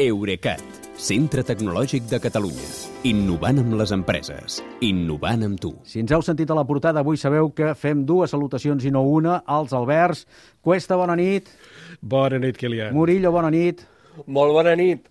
Eurecat, centre tecnològic de Catalunya. Innovant amb les empreses. Innovant amb tu. Si ens heu sentit a la portada, avui sabeu que fem dues salutacions i no una. als Alberts. Cuesta, bona nit. Bona nit, Kilian. Murillo, bona nit. Molt bona nit.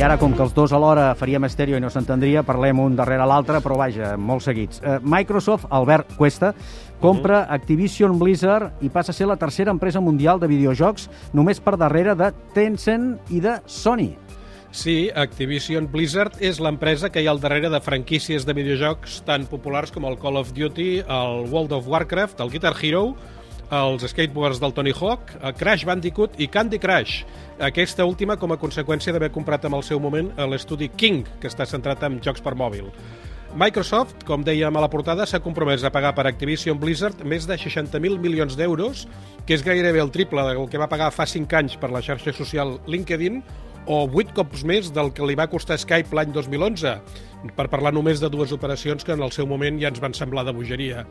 I ara, com que els dos alhora faríem estèreo i no s'entendria, parlem un darrere l'altre, però vaja, molt seguits. Eh, Microsoft, Albert Cuesta, compra Activision Blizzard i passa a ser la tercera empresa mundial de videojocs, només per darrere de Tencent i de Sony. Sí, Activision Blizzard és l'empresa que hi ha al darrere de franquícies de videojocs tan populars com el Call of Duty, el World of Warcraft, el Guitar Hero, els skateboards del Tony Hawk, Crash Bandicoot i Candy Crush. Aquesta última com a conseqüència d'haver comprat en el seu moment l'estudi King, que està centrat en jocs per mòbil. Microsoft, com dèiem a la portada, s'ha compromès a pagar per Activision Blizzard més de 60.000 milions d'euros, que és gairebé el triple del que va pagar fa 5 anys per la xarxa social LinkedIn, o 8 cops més del que li va costar Skype l'any 2011, per parlar només de dues operacions que en el seu moment ja ens van semblar de bogeria.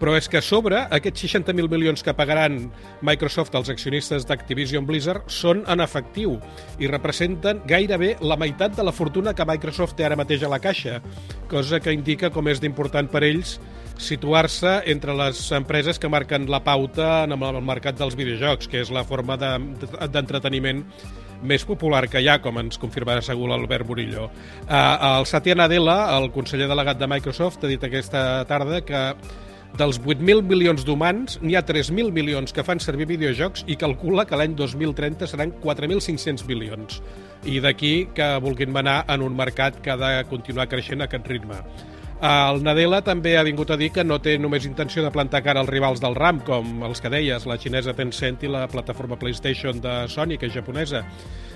Però és que a sobre, aquests 60.000 milions que pagaran Microsoft als accionistes d'Activision Blizzard són en efectiu i representen gairebé la meitat de la fortuna que Microsoft té ara mateix a la caixa, cosa que indica com és d'important per ells situar-se entre les empreses que marquen la pauta en el mercat dels videojocs, que és la forma d'entreteniment de, més popular que hi ha, com ens confirmarà segur l'Albert Murillo. Uh, el Satya Nadella, el conseller delegat de Microsoft, ha dit aquesta tarda que dels 8.000 milions d'humans, n'hi ha 3.000 milions que fan servir videojocs i calcula que l'any 2030 seran 4.500 milions. I d'aquí que vulguin manar en un mercat que ha de continuar creixent a aquest ritme. El Nadella també ha vingut a dir que no té només intenció de plantar cara als rivals del RAM, com els que deies, la xinesa Tencent i la plataforma PlayStation de Sony, que és japonesa,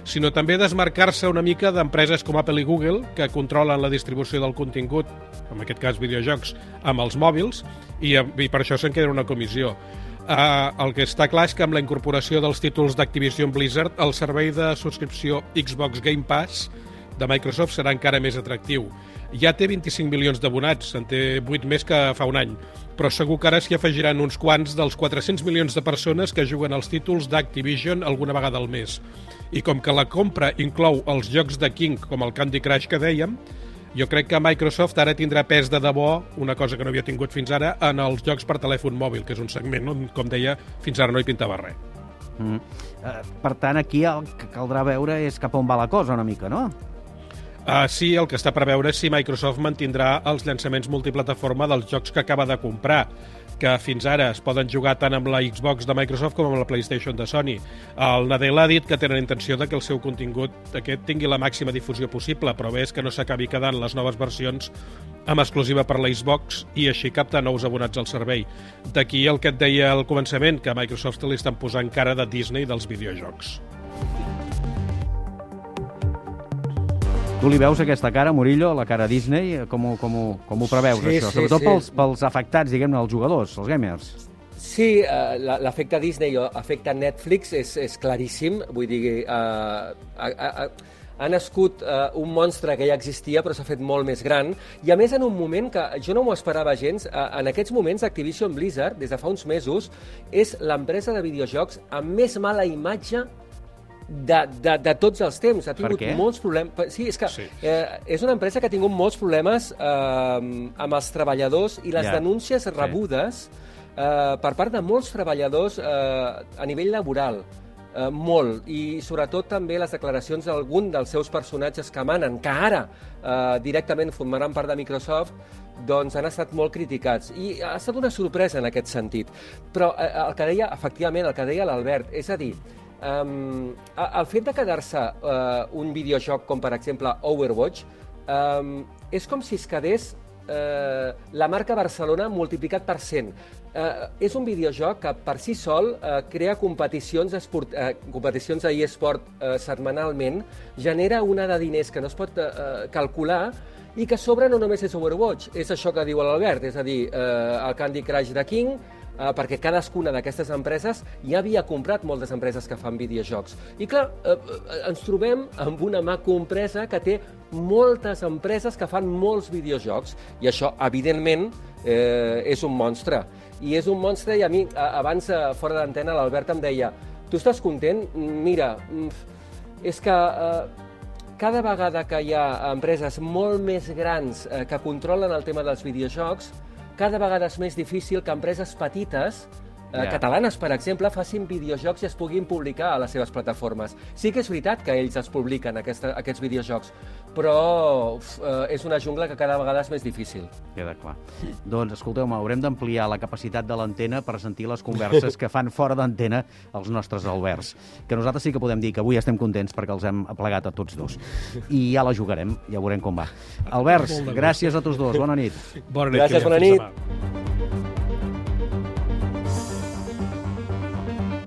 sinó també desmarcar-se una mica d'empreses com Apple i Google, que controlen la distribució del contingut, en aquest cas videojocs, amb els mòbils, i, i per això se'n queda una comissió. Uh, el que està clar és que amb la incorporació dels títols d'Activision Blizzard, el servei de subscripció Xbox Game Pass de Microsoft serà encara més atractiu. Ja té 25 milions d'abonats, en té 8 més que fa un any, però segur que ara s'hi afegiran uns quants dels 400 milions de persones que juguen els títols d'Activision alguna vegada al mes. I com que la compra inclou els jocs de King, com el Candy Crush que dèiem, jo crec que Microsoft ara tindrà pes de debò, una cosa que no havia tingut fins ara, en els jocs per telèfon mòbil, que és un segment on, com deia, fins ara no hi pintava res. Mm. Uh, per tant, aquí el que caldrà veure és cap on va la cosa una mica, no? Uh, sí, el que està per veure és si Microsoft mantindrà els llançaments multiplataforma dels jocs que acaba de comprar que fins ara es poden jugar tant amb la Xbox de Microsoft com amb la PlayStation de Sony. El Nadella ha dit que tenen intenció de que el seu contingut aquest tingui la màxima difusió possible, però bé és que no s'acabi quedant les noves versions amb exclusiva per la Xbox i així captar nous abonats al servei. D'aquí el que et deia al començament, que a Microsoft li estan posant cara de Disney dels videojocs. Tu li veus aquesta cara, Murillo, la cara Disney? Com, ho, com, ho, com ho preveus, sí, això? Sí, Sobretot sí. Pels, pels afectats, diguem-ne, els jugadors, els gamers. Sí, uh, l'efecte Disney o efecte Netflix és, és claríssim. Vull dir, uh, ha, ha, ha nascut uh, un monstre que ja existia però s'ha fet molt més gran i a més en un moment que jo no m'ho esperava gens, uh, en aquests moments Activision Blizzard, des de fa uns mesos, és l'empresa de videojocs amb més mala imatge de, de, de tots els temps. Ha tingut molts problemes... Sí, és que sí. Eh, és una empresa que ha tingut molts problemes eh, amb els treballadors i les ja. denúncies rebudes eh, per part de molts treballadors eh, a nivell laboral. Eh, molt, i sobretot també les declaracions d'algun dels seus personatges que manen, que ara eh, directament formaran part de Microsoft, doncs han estat molt criticats. I ha estat una sorpresa en aquest sentit. Però eh, el que deia, efectivament, el que deia l'Albert, és a dir, Um, el fet de quedar-se uh, un videojoc com, per exemple, Overwatch, um, és com si es quedés uh, la marca Barcelona multiplicat per 100. Uh, és un videojoc que per si sol uh, crea competicions, esport, uh, competicions a eSport uh, setmanalment, genera una de diners que no es pot uh, calcular i que a sobre no només és Overwatch, és això que diu l'Albert, és a dir, uh, el Candy Crush de King, eh, perquè cadascuna d'aquestes empreses ja havia comprat moltes empreses que fan videojocs. I clar, eh, eh, ens trobem amb una macroempresa que té moltes empreses que fan molts videojocs i això, evidentment, eh, és un monstre. I és un monstre i a mi, abans, fora d'antena, l'Albert em deia Tu estàs content? Mira, mm, és que eh, cada vegada que hi ha empreses molt més grans eh, que controlen el tema dels videojocs, cada vegada és més difícil que empreses petites eh, Ja. catalanes, per exemple, facin videojocs i es puguin publicar a les seves plataformes. Sí que és veritat que ells es publiquen, aquesta, aquests videojocs, però uf, eh, és una jungla que cada vegada és més difícil. Queda clar. Doncs, escolteu-me, haurem d'ampliar la capacitat de l'antena per sentir les converses que fan fora d'antena els nostres alberts. Que nosaltres sí que podem dir que avui estem contents perquè els hem aplegat a tots dos. I ja la jugarem, ja veurem com va. Alberts, gràcies a tots dos. Bona nit. Bona nit, Gràcies, bona Fins nit.